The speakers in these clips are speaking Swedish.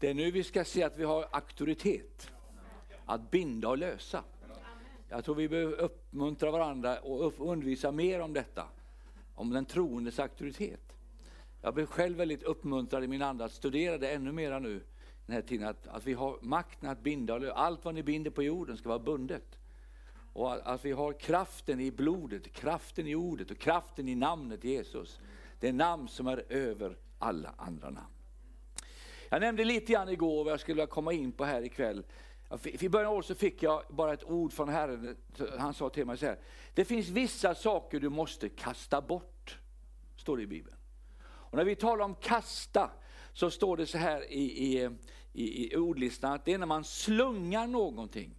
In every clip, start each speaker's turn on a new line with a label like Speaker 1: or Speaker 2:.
Speaker 1: Det är nu vi ska se att vi har auktoritet att binda och lösa. Jag tror vi behöver uppmuntra varandra och undervisa mer om detta, om den troendes auktoritet. Jag blev själv väldigt uppmuntrad i min anda att studera det ännu mera nu, den här tiden, att, att vi har makten att binda och lösa. Allt vad ni binder på jorden ska vara bundet. Och att vi har kraften i blodet, kraften i ordet och kraften i namnet Jesus. Det namn som är över alla andra namn. Jag nämnde lite grann igår vad jag skulle vilja komma in på här ikväll. I början av året så fick jag bara ett ord från Herren. Han sa till mig så här. Det finns vissa saker du måste kasta bort. Står det i Bibeln. Och när vi talar om kasta så står det så här i, i, i, i ordlistan att det är när man slungar någonting.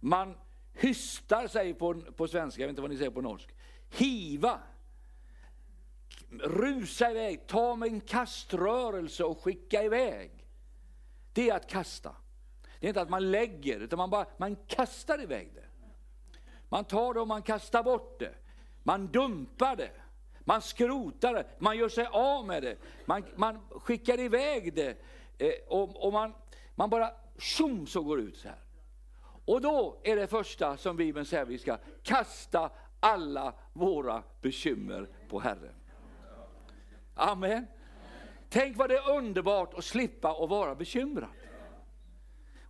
Speaker 1: Man hystar sig på, på svenska, jag vet inte vad ni säger på norsk. Hiva. Rusa iväg, ta med en kaströrelse och skicka iväg. Det är att kasta. Det är inte att man lägger, utan man bara man kastar iväg det. Man tar det och man kastar bort det. Man dumpar det. Man skrotar det, man gör sig av med det, man, man skickar iväg det eh, och, och, man, man bara tjom så går ut så här. Och då är det första som Bibeln säger, vi ska kasta alla våra bekymmer på Herren. Amen. Tänk vad det är underbart att slippa att vara bekymrad.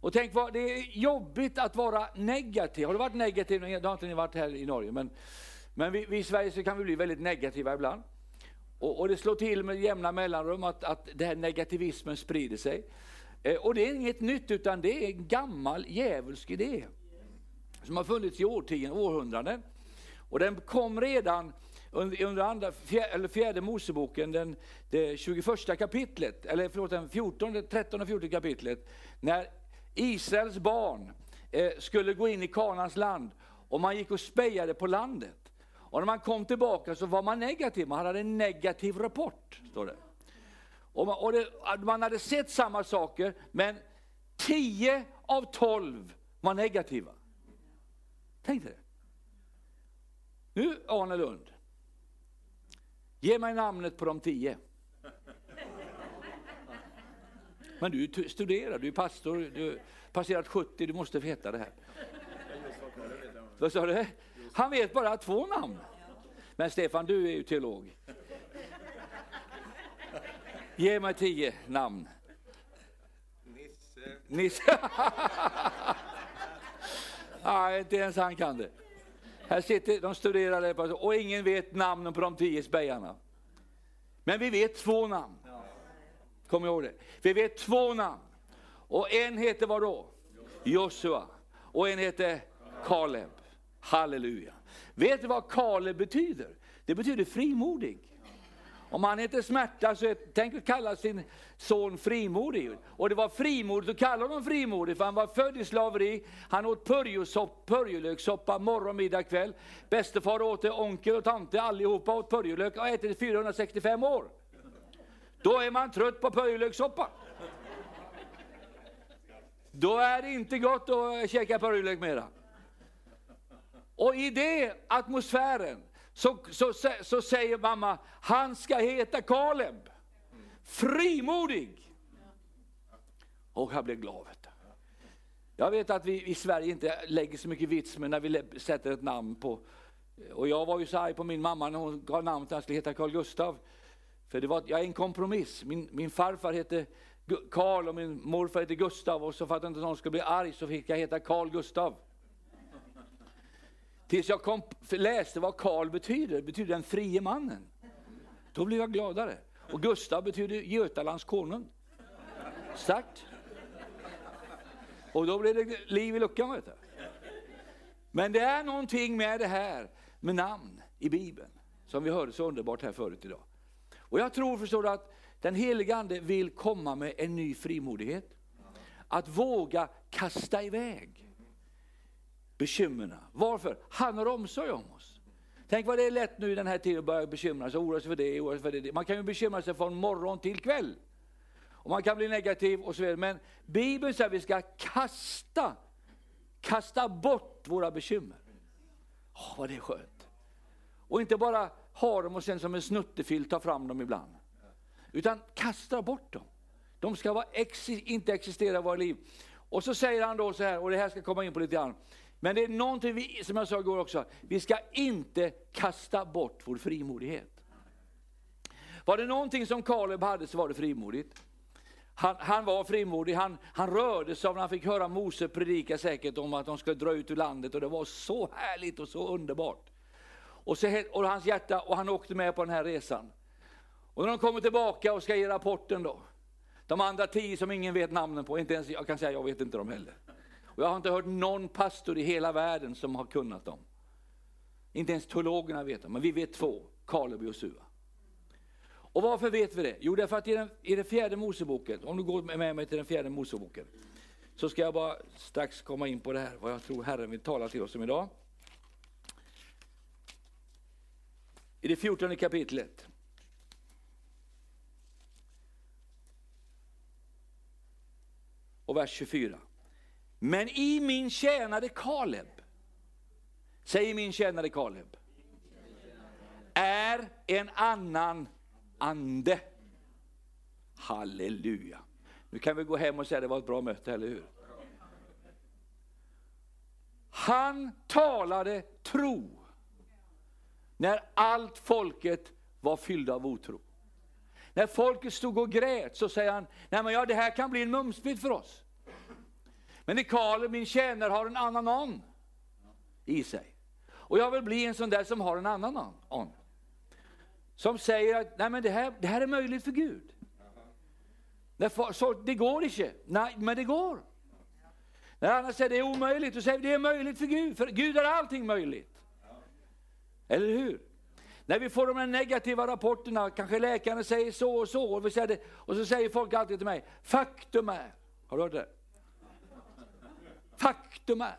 Speaker 1: Och tänk vad det är jobbigt att vara negativ. Har du varit negativ? Det har inte ni varit här i Norge, men, men vi, vi i Sverige så kan vi bli väldigt negativa ibland. Och, och det slår till med jämna mellanrum att, att den här negativismen sprider sig. Eh, och det är inget nytt utan det är en gammal djävulsk idé. Som har funnits i årtionden, århundraden. Och den kom redan under, andra, fjär, eller fjärde Moseboken, den, det 21 kapitlet, eller förlåt, den 14, 13 och 14 kapitlet, när Israels barn eh, skulle gå in i Kanans land och man gick och spejade på landet. Och när man kom tillbaka så var man negativ, man hade en negativ rapport. Står det. Och man, och det, man hade sett samma saker, men 10 av 12 var negativa. Tänk dig det. Nu Arne Lund, ge mig namnet på de 10. Men du studerar, du är pastor, du har passerat 70, du måste veta det här. Vad sa du? Han vet bara två namn. Men Stefan, du är ju teolog. Ge mig tio namn.
Speaker 2: Nisse.
Speaker 1: Nisse. Nej, inte ens han kan det. Här sitter de studerade och ingen vet namnen på de tio spejarna. Men vi vet två namn. Kom ihåg det. Vi vet två namn. Och en heter vad då? Josua. Och en heter Kaleb. Halleluja. Vet du vad Kaleb betyder? Det betyder frimodig. Om han heter smärta så tänk att kalla sin son frimodig. Och det var frimodigt att kalla honom frimodig för han var född i slaveri. Han åt purjolökssoppa morgon, middag, kväll. Bästefar åt det, onkel och tante allihopa åt purjolök och ätit i 465 år. Då är man trött på purjolökssoppa. Då är det inte gott att käka purjolök mera. Och i det atmosfären så, så, så säger mamma, han ska heta Kaleb. Frimodig. Och jag blev glad. Vet. Jag vet att vi i Sverige inte lägger så mycket vits med när vi sätter ett namn på, och jag var ju så arg på min mamma när hon gav namnet att han skulle heta Carl Gustav. För det var, jag är en kompromiss. Min, min farfar hette Karl och min morfar hette Gustav och så för att inte någon skulle bli arg så fick jag heta Carl Gustav. Tills jag kom, läste vad Karl betyder, det betyder den frie mannen. Då blev jag gladare. Och Gustav betyder Götalands konung. Starkt. Och då blev det liv i luckan. Vet du. Men det är någonting med det här med namn i Bibeln, som vi hörde så underbart här förut idag. Och jag tror, förstår du, att den helige Ande vill komma med en ny frimodighet. Att våga kasta iväg bekymren. Varför? Han har omsorg om oss. Tänk vad det är lätt nu i den här tiden att börja bekymra sig, oroa sig för det, oroa sig för det. Man kan ju bekymra sig från morgon till kväll. Och man kan bli negativ och så vidare. Men Bibeln säger att vi ska kasta, kasta bort våra bekymmer. Åh, vad det är skönt. Och inte bara ha dem och sen som en snuttefilt ta fram dem ibland. Utan kasta bort dem. De ska vara inte existera i våra liv. Och så säger han då så här, och det här ska komma in på lite grann. Men det är någonting, vi, som jag sa igår också, vi ska inte kasta bort vår frimodighet. Var det någonting som Kaleb hade så var det frimodigt. Han, han, var frimodig, han, han rörde sig av när han fick höra Mose predika säkert om att de skulle dra ut ur landet och det var så härligt och så underbart. Och, så, och hans hjärta, och han åkte med på den här resan. Och när de kommer tillbaka och ska ge rapporten då, de andra tio som ingen vet namnen på, inte ens jag kan säga jag vet inte dem heller. Och jag har inte hört någon pastor i hela världen som har kunnat dem. Inte ens teologerna vet dem, men vi vet två, Kaleb och Sua. Och varför vet vi det? Jo, därför att i den, i den fjärde Moseboken, om du går med mig till den fjärde Moseboken, så ska jag bara strax komma in på det här, vad jag tror Herren vill tala till oss om idag. I det fjortonde kapitlet. Och vers 24. Men i min tjänare Kaleb, säger min tjänare Kaleb, är en annan ande. Halleluja. Nu kan vi gå hem och säga att det var ett bra möte, eller hur? Han talade tro när allt folket var fyllda av otro. När folket stod och grät så säger han, nej men ja det här kan bli en mumsbit för oss. Men Nikale, min tjänare, har en annan on i sig. Och jag vill bli en sån där som har en annan on. Som säger att nej men det, här, det här är möjligt för Gud. Så, det går inte. Nej, men det går. När andra säger det är omöjligt, då säger vi det är möjligt för Gud. För Gud är allting möjligt. Eller hur? När vi får de här negativa rapporterna, kanske läkaren säger så och så, och, vi säger det, och så säger folk alltid till mig, faktum är, har du hört det? Faktum är.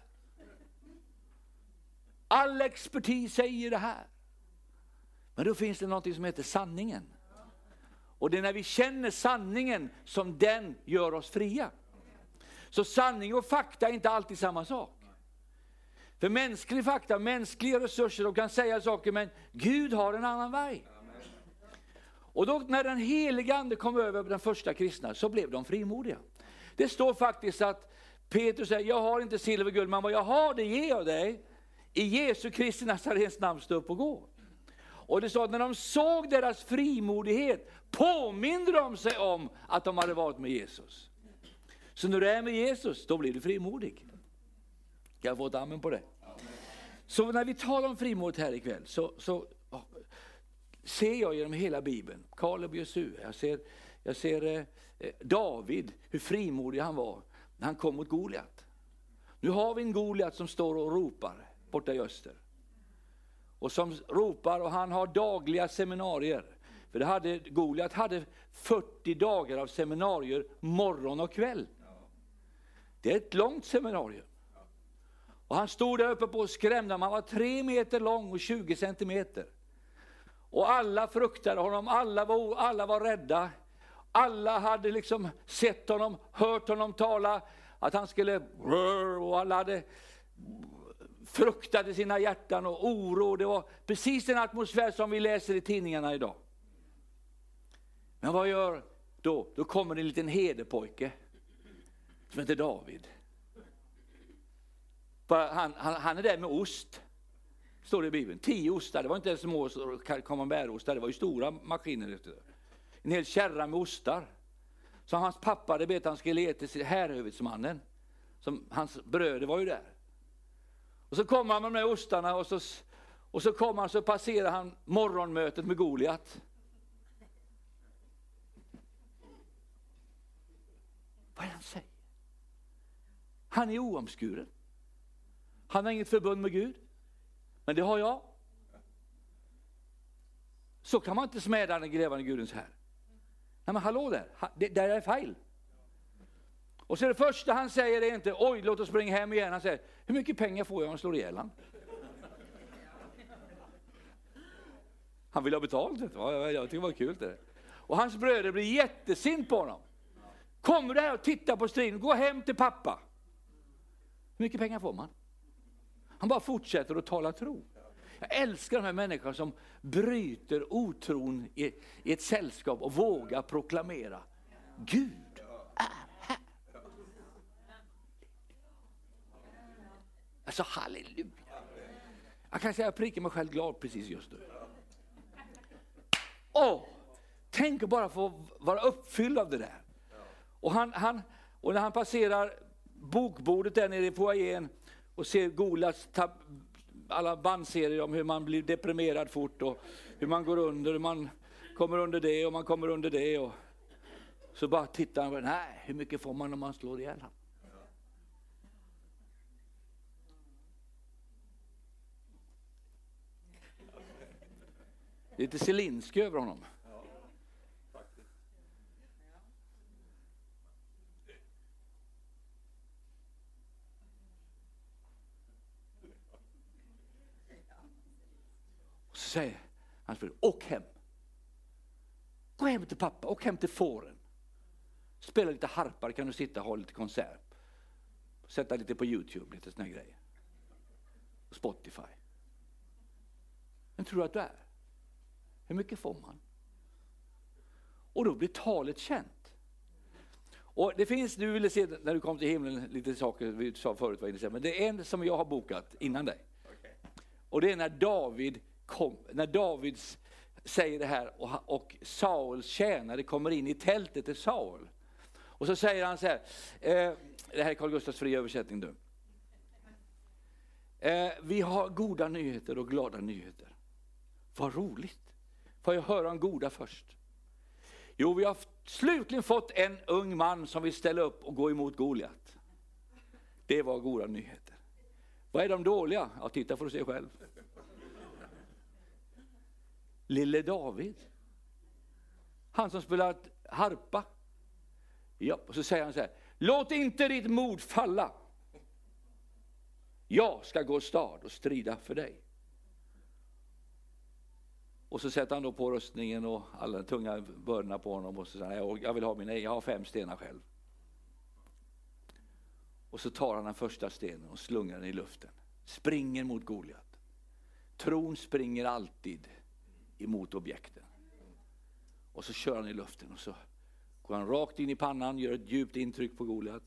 Speaker 1: All expertis säger det här. Men då finns det något som heter sanningen. Och det är när vi känner sanningen som den gör oss fria. Så sanning och fakta är inte alltid samma sak. För mänsklig fakta, mänskliga resurser, de kan säga saker men Gud har en annan väg. Och då när den heliga ande kom över den första kristna så blev de frimodiga. Det står faktiskt att Petrus säger, jag har inte silver och guld, men vad jag har det ger jag dig. I Jesu Kristi Nazarens namn stå upp och gå. Och det står att när de såg deras frimodighet påminde de sig om att de hade varit med Jesus. Så när du är med Jesus, då blir du frimodig. Kan jag få ett amen på det? Så när vi talar om frimodighet här ikväll så, så ser jag genom hela Bibeln, Kaleb och Jesu, jag ser, jag ser eh, eh, David, hur frimodig han var när han kom mot Goliat. Nu har vi en Goliat som står och ropar borta i öster och som ropar och han har dagliga seminarier. För det hade, Goliat hade 40 dagar av seminarier morgon och kväll. Det är ett långt seminarium. Och han stod där uppe på och skrämde, han var tre meter lång och 20 centimeter. Och alla fruktade honom, alla var, alla var rädda. Alla hade liksom sett honom, hört honom tala, att han skulle... Och alla hade fruktade sina hjärtan och oro. Det var precis den atmosfär som vi läser i tidningarna idag. Men vad gör då? Då kommer det en liten hederpojke som heter David. Han, han, han, är där med ost, står det i Bibeln. Tio ostar, det var inte små camembertostar, det var ju stora maskiner. En hel kärra med ostar. Som hans pappa hade bett han skulle ge till härhövitsmannen. Som, hans bröder var ju där. Och så kommer han med de där ostarna och så, och så kommer han så passerar han morgonmötet med Goliat. Vad är det han säger? Han är oomskuren. Han har inget förbund med Gud. Men det har jag. Så kan man inte smäda den grävande Gudens här. Nej men hallå där, det där är fel. Och så det första han säger är inte oj, låt oss springa hem igen. Han säger, hur mycket pengar får jag om jag slår ihjäl honom? Han vill ha betalt. Jag tycker det var kul. Det. Och hans bröder blir jättesint på honom. Kommer du här och tittar på striden, gå hem till pappa. Hur mycket pengar får man? Han bara fortsätter att tala tro. Jag älskar de här människorna som bryter otron i, i ett sällskap och vågar proklamera Gud är här. Alltså halleluja. Jag kan säga att jag prickar mig själv glad precis just nu. Åh, tänk att bara få vara uppfylld av det där. Och, han, han, och när han passerar bokbordet där nere i foajén och ser Golas alla bandserier om hur man blir deprimerad fort och hur man går under, hur man kommer under det och man kommer under det. Och så bara tittar han, nej, hur mycket får man om man slår ihjäl honom? Lite Zelinsky över honom. Säger han, åk hem. Gå hem till pappa, åk hem till fåren. Spela lite harpa, kan du sitta och ha lite konsert. Sätta lite på Youtube, lite såna grejer. Spotify. Vem tror du att du är? Hur mycket får man? Och då blir talet känt. Och det finns, du ville se när du kom till himlen, lite saker vi sa förut, men det är en som jag har bokat innan dig. Och det är när David kom, när David säger det här och, och Sauls tjänare kommer in i tältet till Saul. Och så säger han så här, eh, det här är Carl Gustafs fria översättning nu. Eh, vi har goda nyheter och glada nyheter. Vad roligt. Får jag höra om goda först? Jo, vi har slutligen fått en ung man som vill ställa upp och gå emot Goliat. Det var goda nyheter. Vad är de dåliga? Ja, titta får du se själv. Lille David. Han som spelat harpa. Ja, och så säger han så här, låt inte ditt mod falla. Jag ska gå stad och strida för dig. Och så sätter han då på rustningen och alla tunga bördorna på honom och så säger han, jag vill ha mina, jag har fem stenar själv. Och så tar han den första stenen och slungar den i luften. Springer mot Goliat. Tron springer alltid emot objekten. Och så kör han i luften och så går han rakt in i pannan, gör ett djupt intryck på Goliat.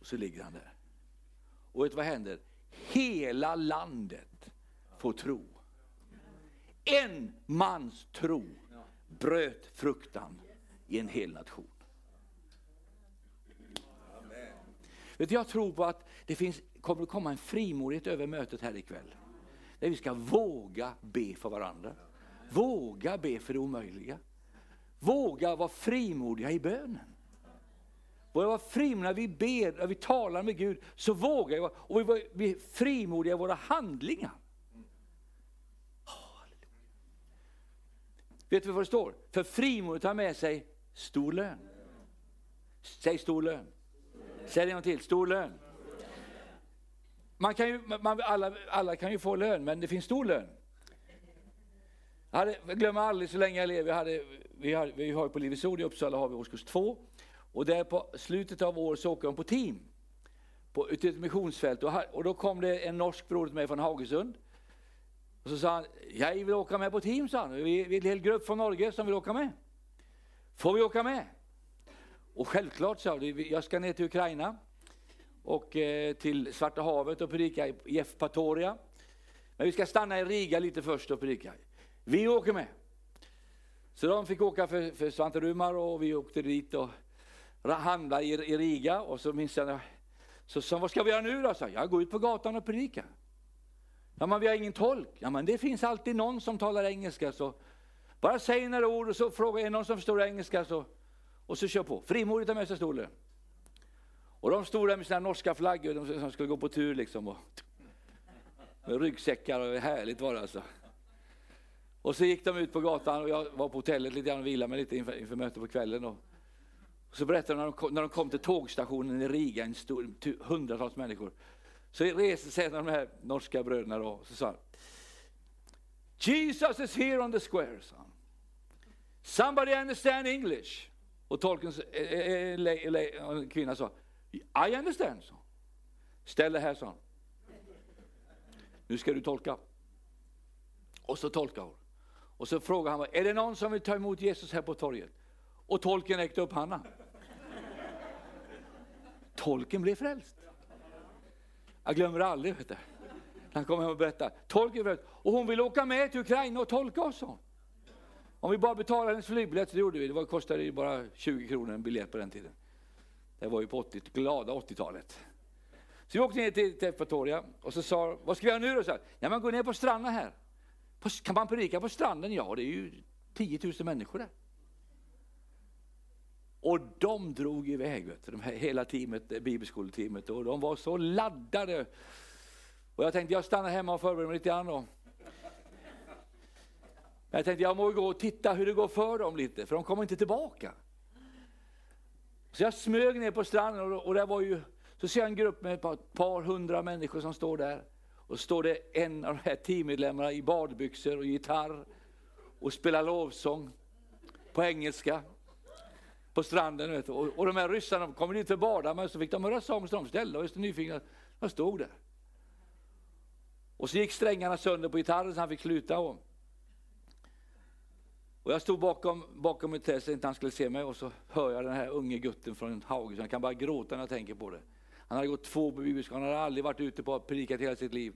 Speaker 1: Och så ligger han där. Och vet du vad händer? Hela landet får tro. En mans tro bröt fruktan i en hel nation. Vet du, jag tror på att det finns, kommer att komma en frimodighet över mötet här ikväll. Där vi ska våga be för varandra. Våga be för det omöjliga. Våga vara frimodiga i bönen. Våga vara frimodiga när vi ber, när vi talar med Gud, så vågar vi och vi är frimodiga i våra handlingar. Vet du vad det står? För frimodigt har med sig stor lön. Säg stor lön. Säg det en gång till, stor lön. Man kan ju, man, alla, alla kan ju få lön, men det finns stor lön. Jag, hade, jag glömmer aldrig så länge jag lever, jag hade, vi, har, vi har på Livets Ord i Uppsala har vi årskurs två. Och där på slutet av året så åker de på team. På, ute i ett missionsfält. Och, här, och då kom det en norsk bror till mig från Hagesund. Och så sa han, jag vill åka med på team, sa han. Vi är en hel grupp från Norge som vill åka med. Får vi åka med? Och självklart, sa jag, jag ska ner till Ukraina och eh, till Svarta havet och predika i Jefpatoria. Men vi ska stanna i Riga lite först och predika. Vi åker med. Så de fick åka för, för Svante Rumar och vi åkte dit och handlade i, i Riga. Och så minns jag, så sa vad ska vi göra nu då? Så jag, gå ut på gatan och predika. Ja, men vi har ingen tolk. Ja, men det finns alltid någon som talar engelska. Så bara säg några ord och så fråga, är någon som förstår engelska? Så, och så kör på. Frimodigt har med stolen. Och de stod där med sina norska flaggor, de som skulle gå på tur liksom. Och, med ryggsäckar och härligt var det alltså. Och så gick de ut på gatan och jag var på hotellet lite grann och vilade mig lite inför, inför mötet på kvällen. Och, och så berättade de när de, kom, när de kom till tågstationen i Riga, en stor, hundratals människor. Så reste sig en av de här norska bröderna då, och så sa han, Jesus is here on the square, sa han. Somebody understand English? Och tolken, eh, eh, eh, en kvinna sa, i understand, sa Ställ dig här, sa han. Nu ska du tolka. Och så tolkar hon. Och så frågar han, är det någon som vill ta emot Jesus här på torget? Och tolken räckte upp handen. Tolken blev frälst. Jag glömmer det aldrig. Vet du. Han kom hem och berättade. Tolken, blev och hon ville åka med till Ukraina och tolka oss. Om vi bara betalade hennes flygbiljett, så gjorde vi. Det kostade ju bara 20 kronor en biljett på den tiden. Det var ju på 80, glada 80-talet. Så vi åkte ner till, till Pretoria och så sa vad ska vi göra nu då? Så, ja, men gå ner på stranden här. På, kan man predika på stranden? Ja, det är ju 10 000 människor där. Och de drog iväg, vet du, de här, hela teamet, eh, bibelskoleteamet, och de var så laddade. Och jag tänkte jag stannar hemma och förbereder mig lite grann. Då. Jag tänkte jag må gå och titta hur det går för dem lite, för de kommer inte tillbaka. Så jag smög ner på stranden och, och där var ju, så ser jag en grupp med ett par, par hundra människor som står där. Och står det en av de här teammedlemmarna i badbyxor och gitarr och spelar lovsång på engelska på stranden. Vet Och, och de här ryssarna kom dit för att bada, men så fick de höra sång så de ställde och var nyfikna. De stod där. Och så gick strängarna sönder på gitarren så han fick sluta. Och, och jag stod bakom, bakom ett träd så inte han skulle se mig och så hör jag den här unge gutten från Haugesund. Jag kan bara gråta när jag tänker på det. Han hade gått två på han hade aldrig varit ute på att predikat hela sitt liv.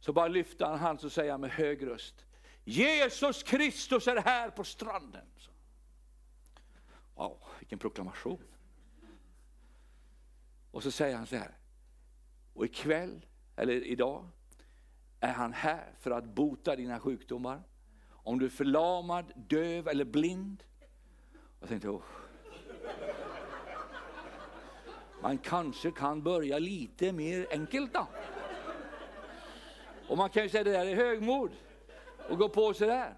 Speaker 1: Så bara lyfte han hand och säger med hög röst. Jesus Kristus är här på stranden. Wow, vilken proklamation. Och så säger han så här. Och ikväll, eller idag, är han här för att bota dina sjukdomar. Om du är förlamad, döv eller blind. Jag tänkte, oh. man kanske kan börja lite mer enkelt då. Och man kan ju säga att det där är högmod och gå på sådär.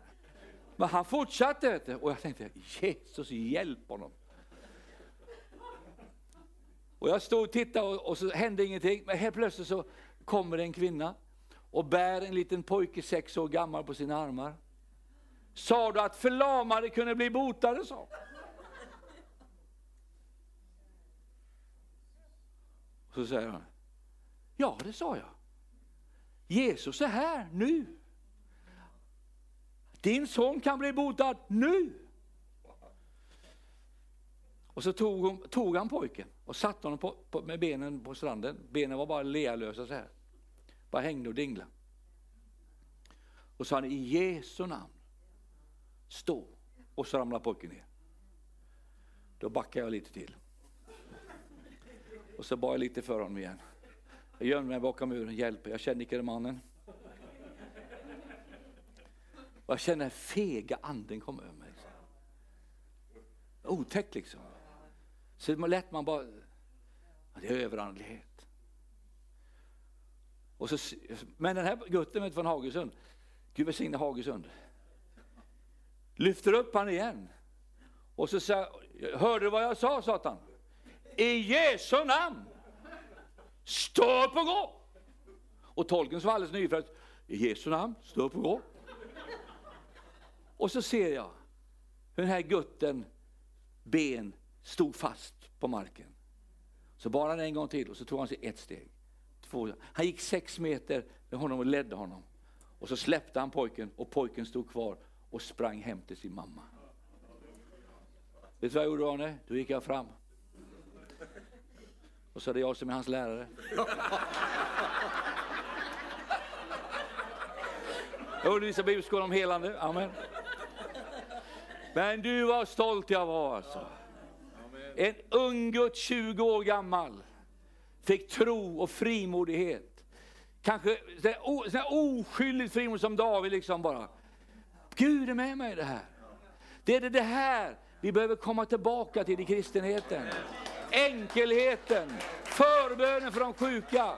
Speaker 1: Men han fortsatte och jag tänkte, Jesus hjälp honom. Och jag stod och tittade och, och så hände ingenting, men helt plötsligt så kommer en kvinna och bär en liten pojke sex år gammal på sina armar. Sa du att förlamade kunde bli botade? sa Så säger han, ja det sa jag. Jesus är här nu. Din son kan bli botad nu. Och så tog, hon, tog han pojken och satte honom på, på, med benen på stranden. Benen var bara lealösa så här. Bara hängde och dinglade. Och sa han i Jesu namn, stå. Och så ramlar pojken ner. Då backar jag lite till. Och så bad jag lite för honom igen. Jag gömde mig bakom muren, hjälp, jag känner inte mannen. Och jag känner fega anden komma över mig. Otäckt liksom. Så lätt man bara, det är överandlighet. Och så, men den här gutten från Hagesund, Gud välsigne Hagesund, lyfter upp han igen. Och så sa hörde du vad jag sa Satan? I Jesu namn, stå upp och gå! Och tolken som var alldeles nyfrälst, i Jesu namn, stå upp och gå. Och så ser jag hur den här gutten ben stod fast på marken. Så bar han en gång till och så tog han sig ett steg. Två. Han gick sex meter med honom och ledde honom. Och så släppte han pojken och pojken stod kvar och sprang hem till sin mamma. Vet du vad jag gjorde Arne? Då gick jag fram. Och så är det jag som är hans lärare. Jag undervisar bibelskolan om helande. Amen. Men du var stolt jag var alltså. En ung gutt, 20 år gammal, fick tro och frimodighet. Kanske sån oskyldigt frimodig som David liksom bara. Gud är med mig i det här. Det är det här vi behöver komma tillbaka till i kristenheten. Enkelheten, förbönen för de sjuka.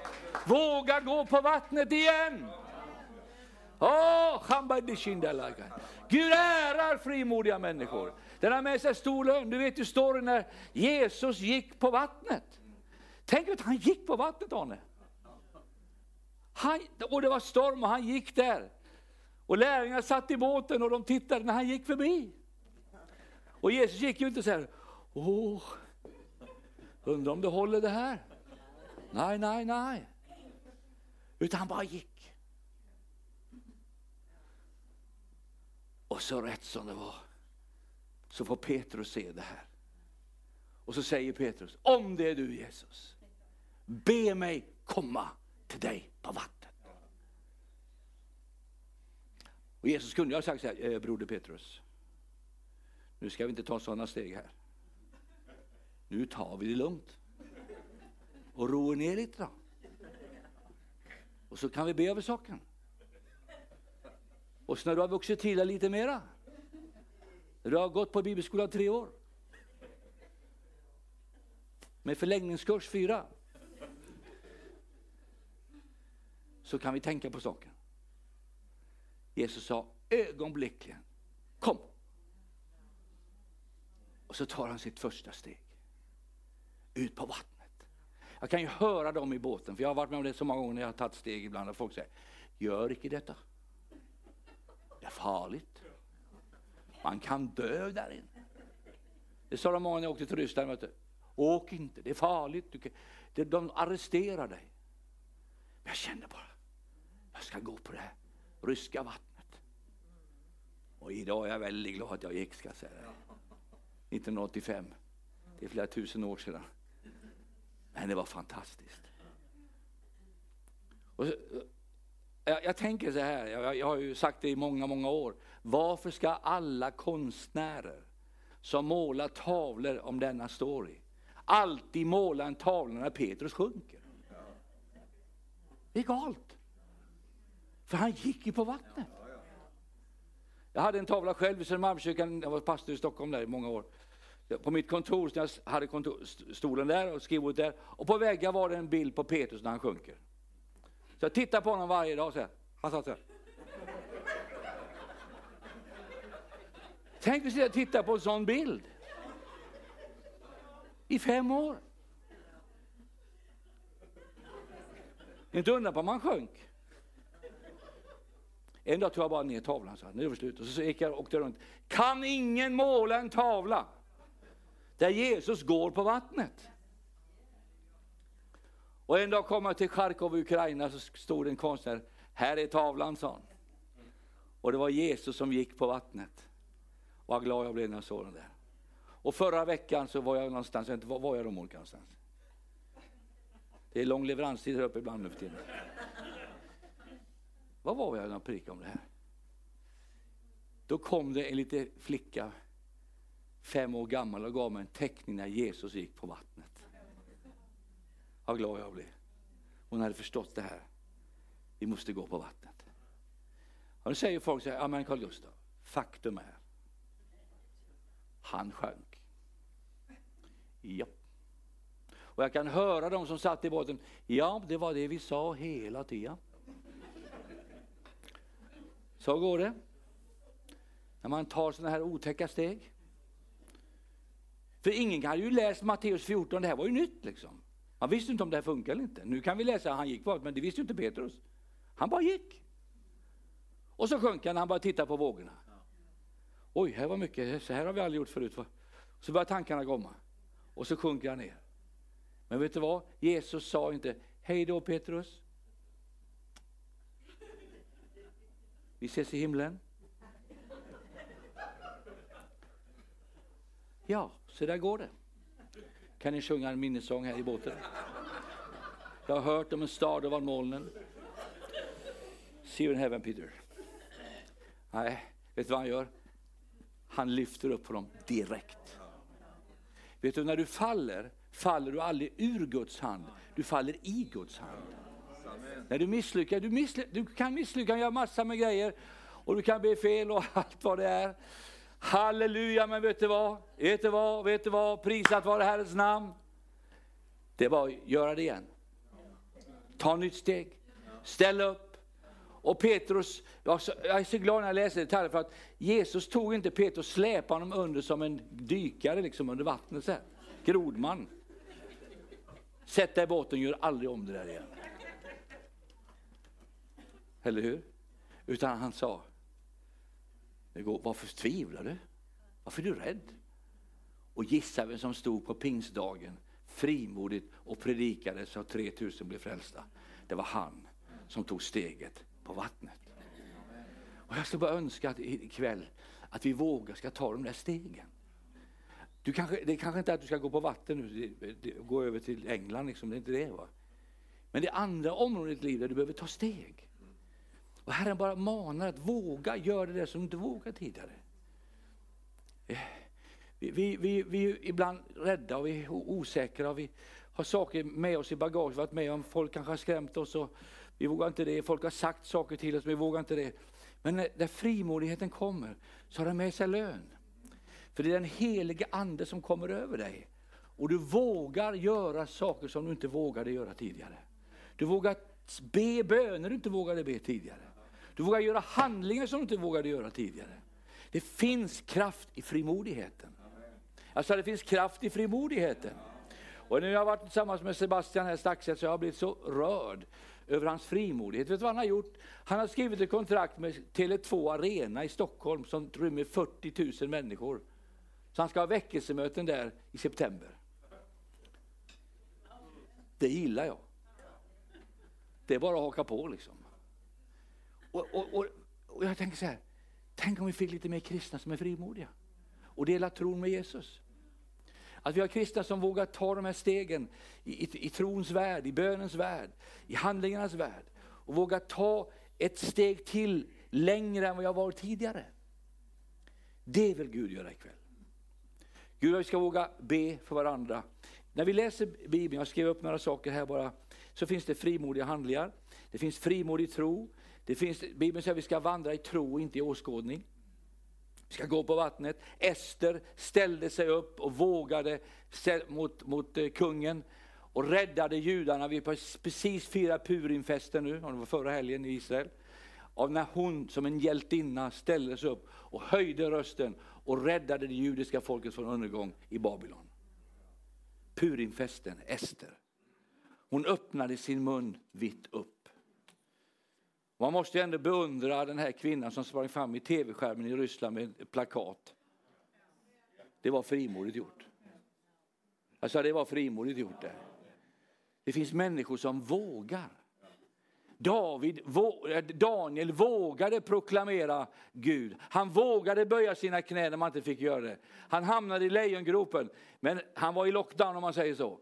Speaker 1: Våga gå på vattnet igen. Oh, Gud ärar frimodiga människor. Den har med sig stor lön. Du vet ju storyn när Jesus gick på vattnet. Tänk att han gick på vattnet Arne. Han, och det var storm och han gick där. Och lärjungarna satt i båten och de tittade när han gick förbi. Och Jesus gick ju inte så här, åh, undrar om det håller det här. Nej, nej, nej. Utan han bara gick. Och så rätt som det var så får Petrus se det här. Och så säger Petrus, om det är du Jesus, be mig komma till dig på vattnet. Och Jesus kunde ju ha sagt så här, eh, broder Petrus, nu ska vi inte ta sådana steg här. Nu tar vi det lugnt och roar ner lite då. Och så kan vi be över saken. Och så när du har vuxit till lite mera, när du har gått på bibelskolan tre år, med förlängningskurs fyra, så kan vi tänka på saken. Jesus sa ögonblickligen, kom! Och så tar han sitt första steg ut på vattnet. Jag kan ju höra dem i båten, för jag har varit med om det så många gånger när jag har tagit steg ibland och folk säger, gör icke detta. Det är farligt. Man kan dö där inne. Det sa de många när jag åkte till Ryssland. Vet du. Åk inte, det är farligt. Du kan, de arresterar dig. Men jag kände bara, jag ska gå på det här ryska vattnet. Och idag är jag väldigt glad att jag gick, ska jag säga. 1985. Det är flera tusen år sedan. Men det var fantastiskt. Och eh, jag, jag, tänker så här, jag, jag har ju sagt det i många, många år. Varför ska alla konstnärer som målar tavlor om denna story alltid måla en tavla när Petrus sjunker? Det är galet. För han gick ju på vattnet. Jag hade en tavla själv i Södermalmskyrkan, jag var pastor i Stockholm där i många år. På mitt kontor, jag hade kontor, stolen där och skrivbordet där, och på väggen var det en bild på Petrus när han sjunker. Så jag tittar på honom varje dag så här. Han satt så här. Tänk att titta på en sån bild. I fem år. Inte undra på man sjönk. En dag tog jag bara ner tavlan, så här, nu är det slut. Och så gick jag och åkte runt. Kan ingen måla en tavla där Jesus går på vattnet? Och en dag kom jag till Charkov i Ukraina, så stod en konstnär, här är tavlan, sa han. Och det var Jesus som gick på vattnet. Vad glad jag blev när jag såg den där. Och förra veckan så var jag någonstans, inte, var var jag då Monica någonstans? Det är lång leveranstid här uppe ibland nu för tiden. Vad var jag när jag predikade om det här? Då kom det en liten flicka, fem år gammal, och gav mig en teckning när Jesus gick på vattnet. Vad glad jag blev. Hon hade förstått det här. Vi måste gå på vattnet. Och nu säger folk så här, ja men Carl Gustaf, faktum är, han sjönk. Ja. Och jag kan höra de som satt i båten, ja det var det vi sa hela tiden. Så går det. När man tar sådana här otäcka steg. För ingen hade ju läst Matteus 14, det här var ju nytt liksom. Man visste inte om det här funkar eller inte. Nu kan vi läsa att han gick på men det visste ju inte Petrus. Han bara gick. Och så sjönk han när han började titta på vågorna. Oj, här var mycket, så här har vi aldrig gjort förut. Så börjar tankarna komma. Och så sjunker han ner. Men vet du vad? Jesus sa inte, hej då Petrus. Vi ses i himlen. Ja, så där går det. Kan ni sjunga en minnessång här i båten? Jag har hört om en stad ovan molnen. See you in heaven Peter. Nej, vet du vad han gör? Han lyfter upp honom direkt. Vet du, när du faller, faller du aldrig ur Guds hand, du faller i Guds hand. När du misslyckas, du, missly du kan misslyckas och göra massor med grejer och du kan be fel och allt vad det är. Halleluja, men vet du vad? Vet du vad? Vet du vad? Prisat vare Herrens namn. Det är bara att göra det igen. Ta ett nytt steg. Ställ upp. Och Petrus, jag är så glad när jag läser detaljer för att Jesus tog inte Petrus släpade honom under som en dykare liksom under vattnet. Så här. Grodman. Sätt dig i båten, gör aldrig om det där igen. Eller hur? Utan han sa, varför tvivlar du? Varför är du rädd? Och gissa vem som stod på pingstdagen frimodigt och predikade så att 3000 blev frälsta. Det var han som tog steget på vattnet. Och jag skulle bara önska att ikväll att vi vågar ska ta de där stegen. Du kanske, det är kanske inte är att du ska gå på vatten nu, gå över till England, liksom, det är inte det. Va? Men det är andra områden i ditt liv där du behöver ta steg. Och Herren bara manar att våga göra det som du inte vågade tidigare. Eh, vi, vi, vi, vi är ibland rädda och vi är osäkra. Och vi har saker med oss i bagaget, varit med om folk kanske har skrämt oss och vi vågar inte det. Folk har sagt saker till oss, men vi vågar inte det. Men när, när frimodigheten kommer så har den med sig lön. För det är den helige ande som kommer över dig. Och du vågar göra saker som du inte vågade göra tidigare. Du vågar be böner du inte vågade be tidigare. Du vågar göra handlingar som du inte vågade göra tidigare. Det finns kraft i frimodigheten. Alltså det finns kraft i frimodigheten. Och nu när jag varit tillsammans med Sebastian här strax så har jag blivit så rörd över hans frimodighet. Vet du vad han har gjort? Han har skrivit ett kontrakt med Tele2 Arena i Stockholm som rymmer 40 000 människor. Så han ska ha väckelsemöten där i september. Det gillar jag. Det är bara att haka på liksom. Och, och, och, och jag tänker så här, tänk om vi fick lite mer kristna som är frimodiga och delar tron med Jesus. Att vi har kristna som vågar ta de här stegen i, i, i trons värld, i bönens värld, i handlingarnas värld. Och vågar ta ett steg till längre än vad jag varit tidigare. Det vill Gud göra ikväll. Gud, vi ska våga be för varandra. När vi läser Bibeln, jag skrev upp några saker här bara, så finns det frimodiga handlingar. Det finns frimodig tro. Det finns, Bibeln säger att vi ska vandra i tro och inte i åskådning. Vi ska gå på vattnet. Ester ställde sig upp och vågade mot, mot eh, kungen och räddade judarna. Vi har precis firat Purimfesten nu, det var förra helgen i Israel. Av när hon som en hjältinna ställde sig upp och höjde rösten och räddade det judiska folket från undergång i Babylon. Purimfesten, Ester. Hon öppnade sin mun vitt upp. Man måste ju ändå beundra den här kvinnan som sprang fram i tv-skärmen i Ryssland med ett plakat. Det var frimodigt gjort. Alltså det var frimodigt gjort det. Det finns människor som vågar. David, eh, Daniel vågade proklamera Gud. Han vågade böja sina knän när man inte fick göra det. Han hamnade i lejongropen, men han var i lockdown om man säger så.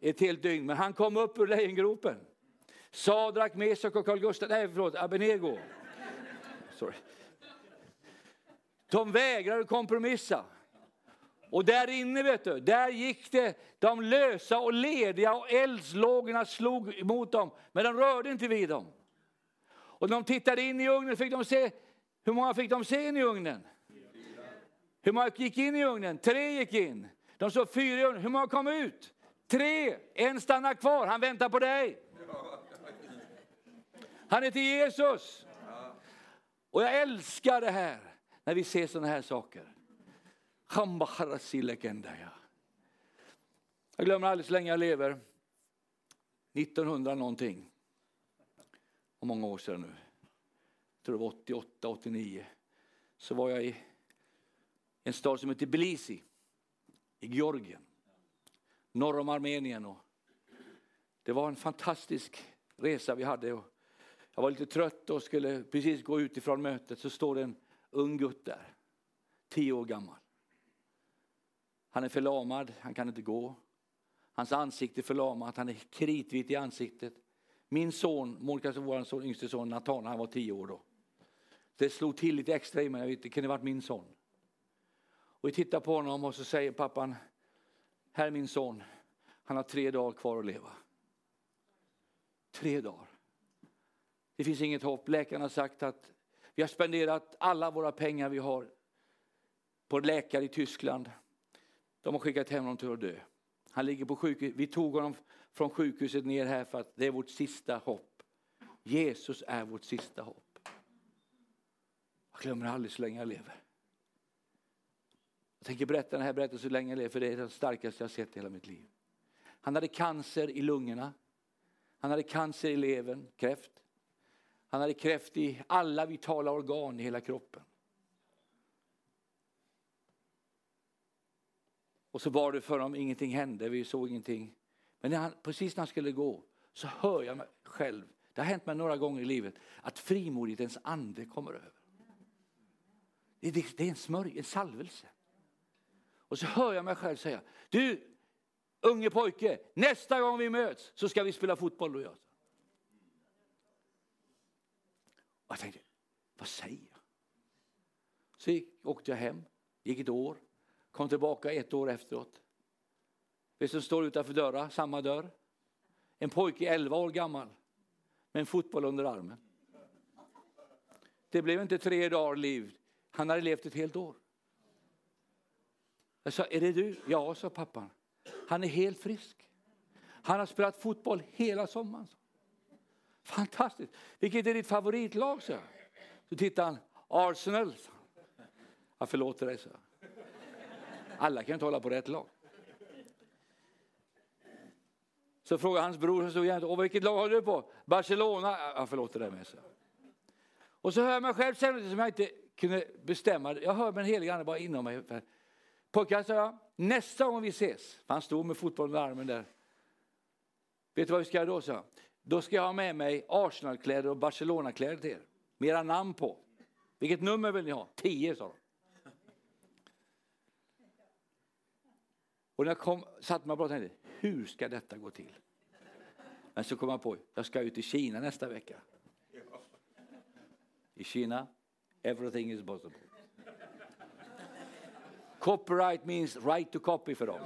Speaker 1: Ett helt dygn, men han kom upp ur lejongropen. Sadrak, Mesak och Carl Gustaf, nej förlåt, Abenego. Sorry. De vägrade kompromissa. Och där inne, vet du, där gick det de lösa och lediga och eldslågorna slog mot dem, men de rörde inte vid dem. Och när de tittade in i ugnen fick de se, hur många fick de se in i ugnen? Hur många gick in i ugnen? Tre gick in. De såg fyra i ugnen. Hur många kom ut? Tre. En stannar kvar, han väntar på dig. Han heter Jesus. Och jag älskar det här, när vi ser sådana här saker. Jag glömmer aldrig så länge jag lever. 1900 någonting. Och många år sedan nu. Jag tror det var 88, 89. Så var jag i en stad som heter Tbilisi i Georgien. Norr om Armenien. Och det var en fantastisk resa vi hade. Jag var lite trött och skulle precis gå ut ifrån mötet. Så står det en ung gutt där. Tio år gammal. Han är förlamad, han kan inte gå. Hans ansikte är förlamat, han är kritvit i ansiktet. Min son, Monica, vår son, yngste son Nathan, han var tio år då. Det slog till lite extra i mig, jag vet, det kunde varit min son. Och vi tittar på honom och så säger pappan, här är min son, han har tre dagar kvar att leva. Tre dagar. Det finns inget hopp. Läkarna har sagt att vi har spenderat alla våra pengar vi har på läkare i Tyskland. De har skickat hem honom till att dö. Han ligger på sjukhus. Vi tog honom från sjukhuset ner här för att det är vårt sista hopp. Jesus är vårt sista hopp. Jag glömmer aldrig så länge jag lever. Jag tänker berätta den här berättelsen så länge jag lever för det är den starkaste jag sett i hela mitt liv. Han hade cancer i lungorna. Han hade cancer i levern, kräft. Han hade kräft i alla vitala organ i hela kroppen. Och så var det för honom, ingenting hände, vi såg ingenting. Men när han, precis när han skulle gå så hör jag mig själv, det har hänt mig några gånger i livet, att frimodighetens ande kommer över. Det, det, det är en smörj, en salvelse. Och så hör jag mig själv säga, du unge pojke, nästa gång vi möts så ska vi spela fotboll. Och jag. Jag tänkte, vad säger jag? Så gick, åkte jag hem, gick ett år, kom tillbaka ett år efteråt. Vet som står utanför dörren, samma dörr? En pojke 11 år gammal med en fotboll under armen. Det blev inte tre dagar liv, han hade levt ett helt år. Jag sa, är det du? Ja, sa pappan. Han är helt frisk. Han har spelat fotboll hela sommaren. Fantastiskt. Vilket är ditt favoritlag? Så, så tittade han. Arsenal. Jag förlåter dig, så. Alla kan inte hålla på rätt lag. Så frågade hans bror som stod jämte, vilket lag håller du på? Barcelona? Jag förlåter dig med, så. Och så hör jag mig själv säga som jag inte kunde bestämma. Jag hör min helige ande bara inom mig. Pojkar, sa jag, nästa gång vi ses, han stod med fotbollen i armen där. Vet du vad vi ska göra då, Så? Då ska jag ha med mig Arsenalkläder och Barcelonakläder till er. Med era namn på. Vilket nummer vill ni ha? Tio, sa de. Och när jag kom, satt mig och tänkte, hur ska detta gå till? Men så kom jag på, jag ska ut i Kina nästa vecka. I Kina, everything is possible. Copyright means right to copy för dem.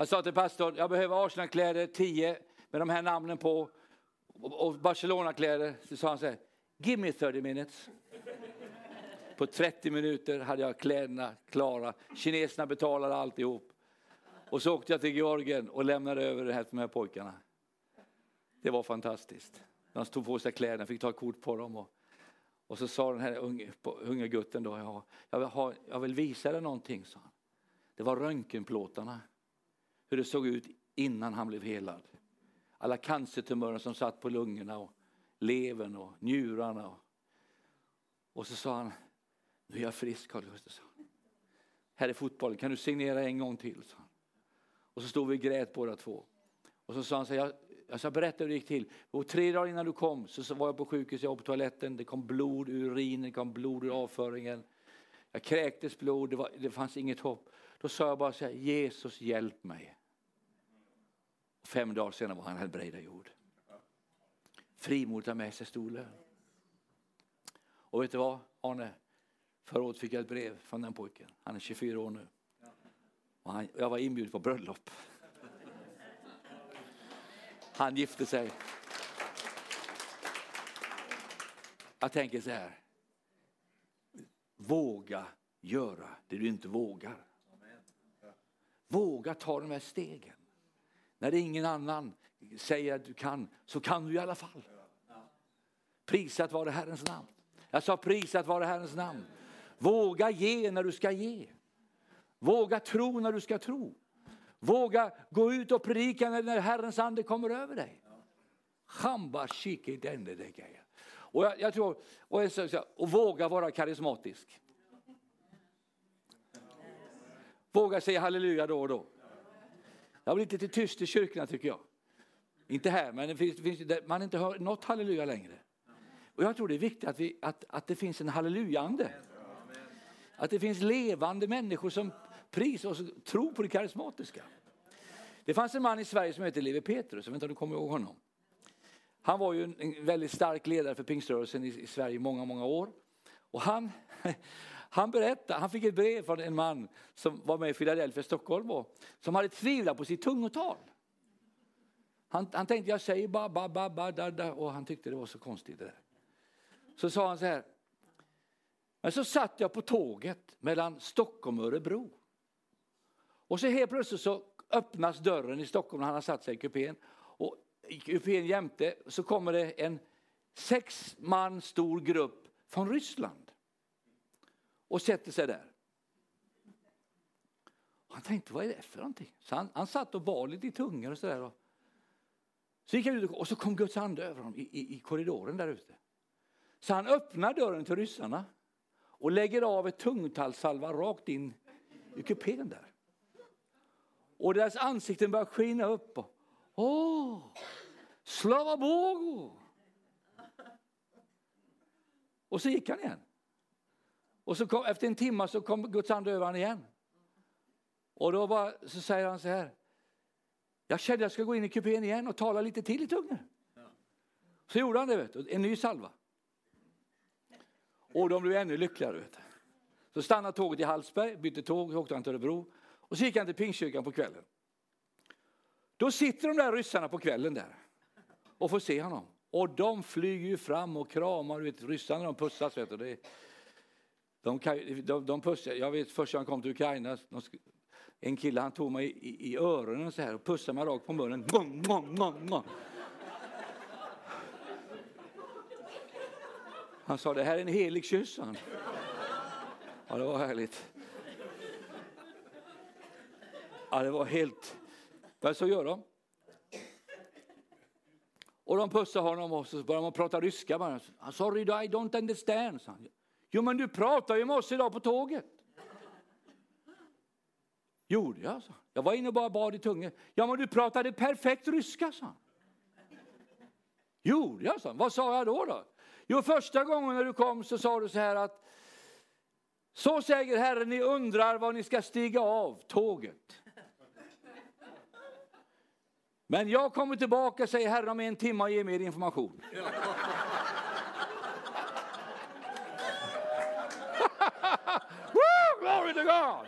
Speaker 1: Jag sa till pastorn, jag behöver Arsenalkläder 10 med de här namnen på och Barcelona-kläder. Så sa han så här, give me 30 minutes. På 30 minuter hade jag kläderna klara. Kineserna betalade alltihop. Och så åkte jag till Georgien och lämnade över det här till de här pojkarna. Det var fantastiskt. De tog på sig kläderna, fick ta kort på dem. Och, och så sa den här unge, unge gutten då, ja, jag, vill ha, jag vill visa dig någonting, sa han. Det var röntgenplåtarna. Hur det såg ut innan han blev helad. Alla cancertumörer som satt på lungorna och levern och njurarna. Och, och så sa han, nu är jag frisk Carl Gustafsson. Här är fotbollen, kan du signera en gång till? Så. Och så stod vi och grät båda två. Och så sa han så här, jag, jag berätta hur det gick till. Och tre dagar innan du kom så var jag på sjukhus, jag var på toaletten, det kom blod ur urinen, det kom blod ur avföringen. Jag kräktes blod, det, var, det fanns inget hopp. Då sa jag bara så här, Jesus hjälp mig. Fem dagar senare var han helbrägdagjord. Frimodigt har med sig stor lön. Och vet du vad Arne? Förra året fick jag ett brev från den pojken. Han är 24 år nu. Och han, jag var inbjuden på bröllop. Han gifte sig. Jag tänker så här. Våga göra det du inte vågar. Våga ta de här stegen. När ingen annan säger att du kan, så kan du i alla fall. Prisat vare Herrens namn. Jag sa prisat vare Herrens namn. Våga ge när du ska ge. Våga tro när du ska tro. Våga gå ut och predika när Herrens ande kommer över dig. Och jag, jag tror, och, och våga vara karismatisk. Våga säga halleluja då och då. Jag har blivit lite tyst i kyrkorna tycker jag. Inte här, men det finns, det finns, man inte hör något halleluja längre. Och jag tror det är viktigt att, vi, att, att det finns en hallelujaande. Att det finns levande människor som prisar och tror på det karismatiska. Det fanns en man i Sverige som hette Levi Petrus, jag vet inte om du kommer ihåg honom. Han var ju en väldigt stark ledare för pingströrelsen i Sverige i många, många år. Och han, han berättade, han fick ett brev från en man som var med i Philadelphia, Stockholm, och, som hade tvivlat på sitt tungotal. Han, han tänkte, jag säger bara ba, ba, ba, da, da, och han tyckte det var så konstigt det där. Så sa han så här, men så satt jag på tåget mellan Stockholm och Örebro. Och så helt plötsligt så öppnas dörren i Stockholm när han har satt sig i kupén. Och i kupén jämte så kommer det en sex man stor grupp från Ryssland. Och sätter sig där. Han tänkte, vad är det för någonting? Så han, han satt och bad lite i tungan och sådär. Så gick han ut och så kom Guds ande över honom i, i, i korridoren där ute. Så han öppnar dörren till ryssarna och lägger av ett tungtalssalva rakt in i kupén där. Och deras ansikten börjar skina upp. Åh, oh, slava Bogu! Och så gick han igen. Och så kom, efter en timme så kom Guds ande över honom igen. Och då bara, så säger han så här. Jag kände att jag ska gå in i kupén igen och tala lite till i tungan. Så gjorde han det, vet du, en ny salva. Och de blev ännu lyckligare. Vet du. Så stannade tåget i Hallsberg, bytte tåg, åkte han till Örebro. Och så gick han till Pingstkyrkan på kvällen. Då sitter de där ryssarna på kvällen där och får se honom. Och de flyger ju fram och kramar, du vet, ryssarna de pussas. Vet du. Det, de, de, de pussar, jag vet första gången jag kom till Ukraina, de, en kille han tog mig i, i i öronen så här och pussade mig rakt på munnen. Mwah, mwah, mwah, Han sa, det här är en helig kyss. Han. Ja, det var härligt. Ja, det var helt... Men så gör de. Och de pussar honom och så börjar man prata ryska. Bara. Sorry, I don't understand. sa han. Jo, men du pratade ju med oss idag på tåget. Gjorde jag, sa Jag var inne och bara bad i tungan. Ja, men du pratade perfekt ryska, sa han. Gjorde jag, sa Vad sa jag då? då? Jo, första gången när du kom så sa du så här att så säger Herren, ni undrar var ni ska stiga av tåget. Men jag kommer tillbaka, säger Herren, om en timme och ger mer information. To God!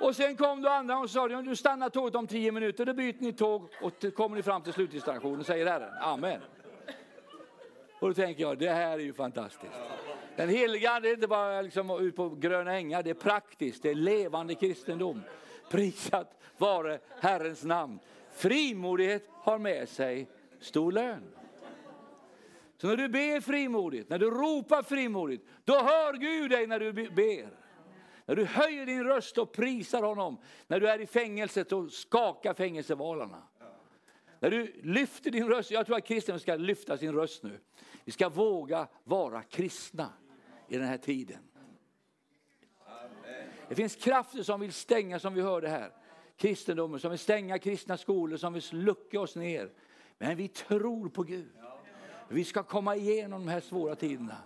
Speaker 1: Och sen kom du andra och sa, du stannar tåget om tio minuter, då byter ni tåg och kommer ni fram till slutdestinationen, säger Herren. Amen. Och då tänker jag, det här är ju fantastiskt. Den heliga Ande är inte bara liksom ut på gröna ängar, det är praktiskt, det är levande kristendom. Prisat vare Herrens namn. Frimodighet har med sig stor lön. Så när du ber frimodigt, när du ropar frimodigt, då hör Gud dig när du ber. När du höjer din röst och prisar honom, när du är i fängelset och skakar fängelsevalarna. När du lyfter din röst, jag tror att kristna ska lyfta sin röst nu. Vi ska våga vara kristna i den här tiden. Det finns krafter som vill stänga, som vi hörde här, kristendomen, som vill stänga kristna skolor, som vill lucka oss ner. Men vi tror på Gud. Vi ska komma igenom de här svåra tiderna.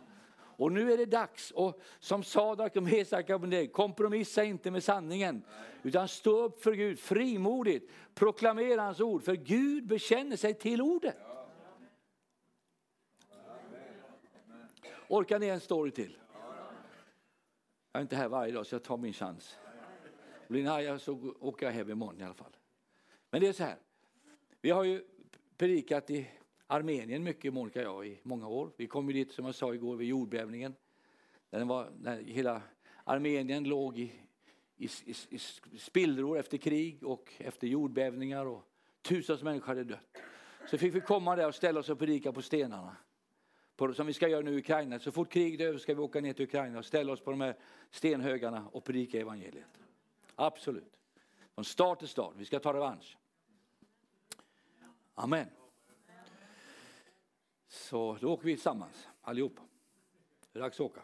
Speaker 1: Och nu är det dags, och som Sadak och Mesak kompromissa inte med sanningen. Utan stå upp för Gud frimodigt, proklamera hans ord, för Gud bekänner sig till ordet. Orkar ni en story till? Jag är inte här varje dag så jag tar min chans. Blir ni arga så åker jag hem imorgon i alla fall. Men det är så här. Vi har ju predikat i Armenien mycket, Monica och jag, i många år. Vi kom ju dit, som jag sa igår, vid jordbävningen. Den var, när hela Armenien låg i, i, i, i spillror efter krig och efter jordbävningar och tusentals människor hade dött. Så fick vi komma där och ställa oss och predika på stenarna på, som vi ska göra nu i Ukraina. Så fort kriget är över ska vi åka ner till Ukraina och ställa oss på de här stenhögarna och predika evangeliet. Absolut. Från start till start. Vi ska ta revansch. Amen. Så då åker vi tillsammans allihop. Det är dags att åka.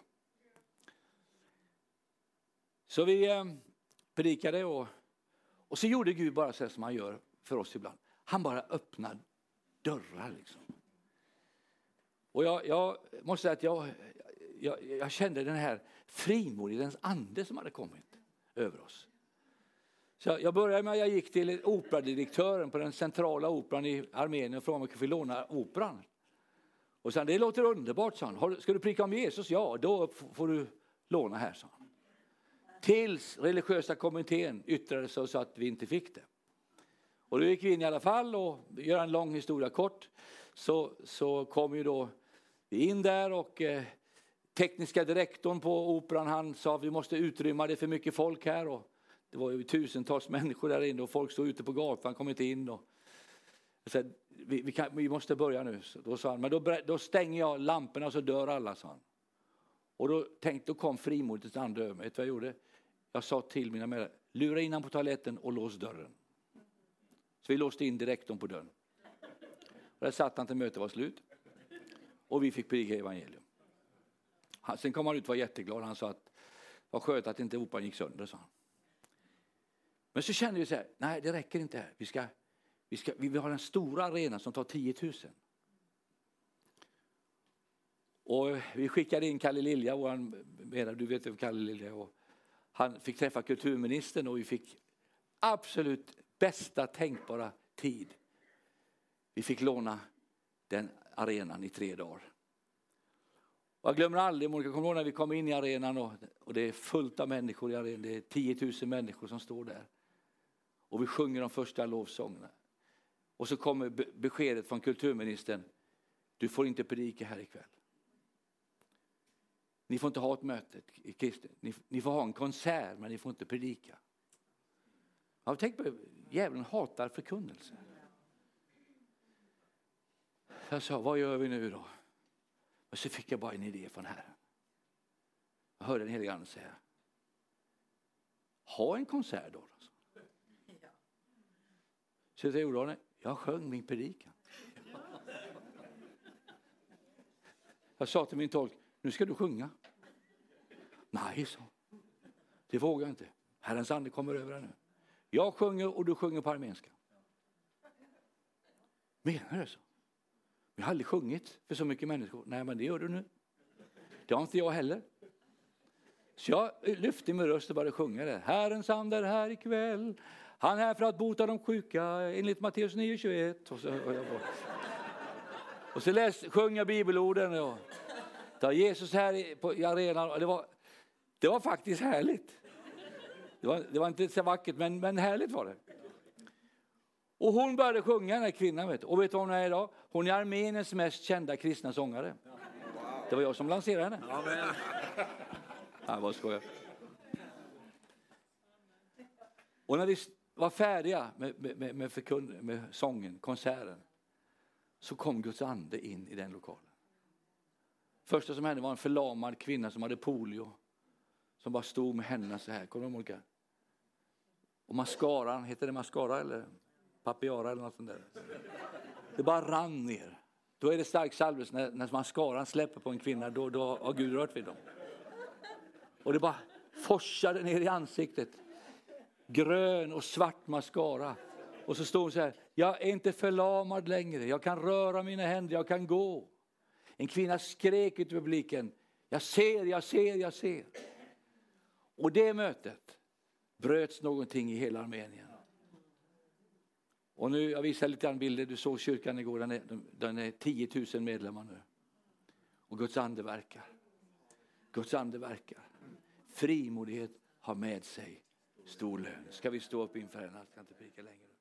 Speaker 1: Så vi eh, predikade och, och så gjorde Gud bara så som han gör för oss ibland. Han bara öppnade dörrar liksom. Och jag, jag måste säga att jag, jag, jag kände den här frimodighetens ande som hade kommit över oss. Så jag började med att jag gick till operadirektören på den centrala operan i Armenien och frågade om jag kunde få låna operan. Och sen, det låter underbart, sa han. Ska du prika om Jesus? Ja, då får du låna här, sa han. Tills religiösa kommittén yttrade sig så att vi inte fick det. Och då gick vi in i alla fall och gör en lång historia kort så, så kom ju då in där och eh, tekniska direktorn på operan han sa att vi måste utrymma det för mycket folk här. Och det var ju tusentals människor där inne och folk stod ute på gatan, kom inte in. Och, så vi, vi, kan, vi, måste börja nu. Då sa han, men då, då stänger jag lamporna så dör alla, sa han. Och då, tänkte, då kom frimodighetens ande över mig. Vet du vad jag gjorde? Jag sa till mina medarbetare, lura in honom på toaletten och lås dörren. Så vi låste in direktorn på dörren. Och där satt han till mötet var slut. Och vi fick predika evangelium. Han, Sen kom han ut och var jätteglad. Han sa att vad skönt att inte operan gick sönder, sa han. Men så kände vi så här, nej det räcker inte här. Vi, ska, vi, ska, vi har en stor arena som tar 10 000. Och vi skickade in Kalle Lilja, våran, du vet vem Kalle Lilja och Han fick träffa kulturministern och vi fick absolut bästa tänkbara tid. Vi fick låna den arenan i tre dagar. Och jag glömmer aldrig, Monica, kommer ihåg när vi kom in i arenan och, och det är fullt av människor i arenan. Det är 10 000 människor som står där. Och vi sjunger de första lovsångerna. Och så kommer beskedet från kulturministern. Du får inte predika här ikväll. Ni får inte ha ett möte. Ni, ni, får ha en konsert men ni får inte predika. Ja, tänk på djävulen hatar förkunnelse. Jag sa, vad gör vi nu då? Och så fick jag bara en idé från Herren. Jag hörde den helige Ande säga, ha en konsert då. Så jag gjorde jag sjöng min predikan. Jag sa till min tolk, nu ska du sjunga. Nej, så. Det vågar jag inte. Herrens ande kommer över nu. Jag sjunger och du sjunger på armenska. Menar du så? Jag har aldrig sjungit för så mycket människor. Nej, men det gör du nu. Det har inte jag heller. Så jag lyfte min röst och började sjunga det. Herrens ande är här ikväll. Han är här för att bota de sjuka enligt Matteus 9.21. Och så, och jag och så läs, sjöng jag bibelorden. Och, där Jesus här i, på, i arenan. Och det, var, det var faktiskt härligt. Det var, det var inte så vackert, men, men härligt var det. Och hon började sjunga, den här kvinnan. Vet Och vet du vad hon är idag? Hon är Armeniens mest kända kristna sångare. Det var jag som lanserade henne. Amen. Jag bara skojar. Och när vi var färdiga med, med, med, förkund, med sången, konserten, så kom Guds ande in i den lokalen. Första som hände var en förlamad kvinna som hade polio. Som bara stod med händerna så här. Kommer du ihåg Och mascaran, heter det mascara eller papiara eller något sånt där? Det bara rann ner. Då är det stark salvelse när, när mascaran släpper på en kvinna, då, då har Gud rört vid dem. Och det bara forsade ner i ansiktet. Grön och svart mascara. Och så står hon så här, jag är inte förlamad längre, jag kan röra mina händer, jag kan gå. En kvinna skrek ut i publiken, jag ser, jag ser, jag ser. Och det mötet bröts någonting i hela Armenien. Och nu, jag visar lite grann bilder, du såg kyrkan igår, den är, den är 10 000 medlemmar nu. Och Guds ande verkar. Guds ande verkar. Frimodighet har med sig stor lön. Ska vi stå upp inför henne? Jag ska inte pika längre.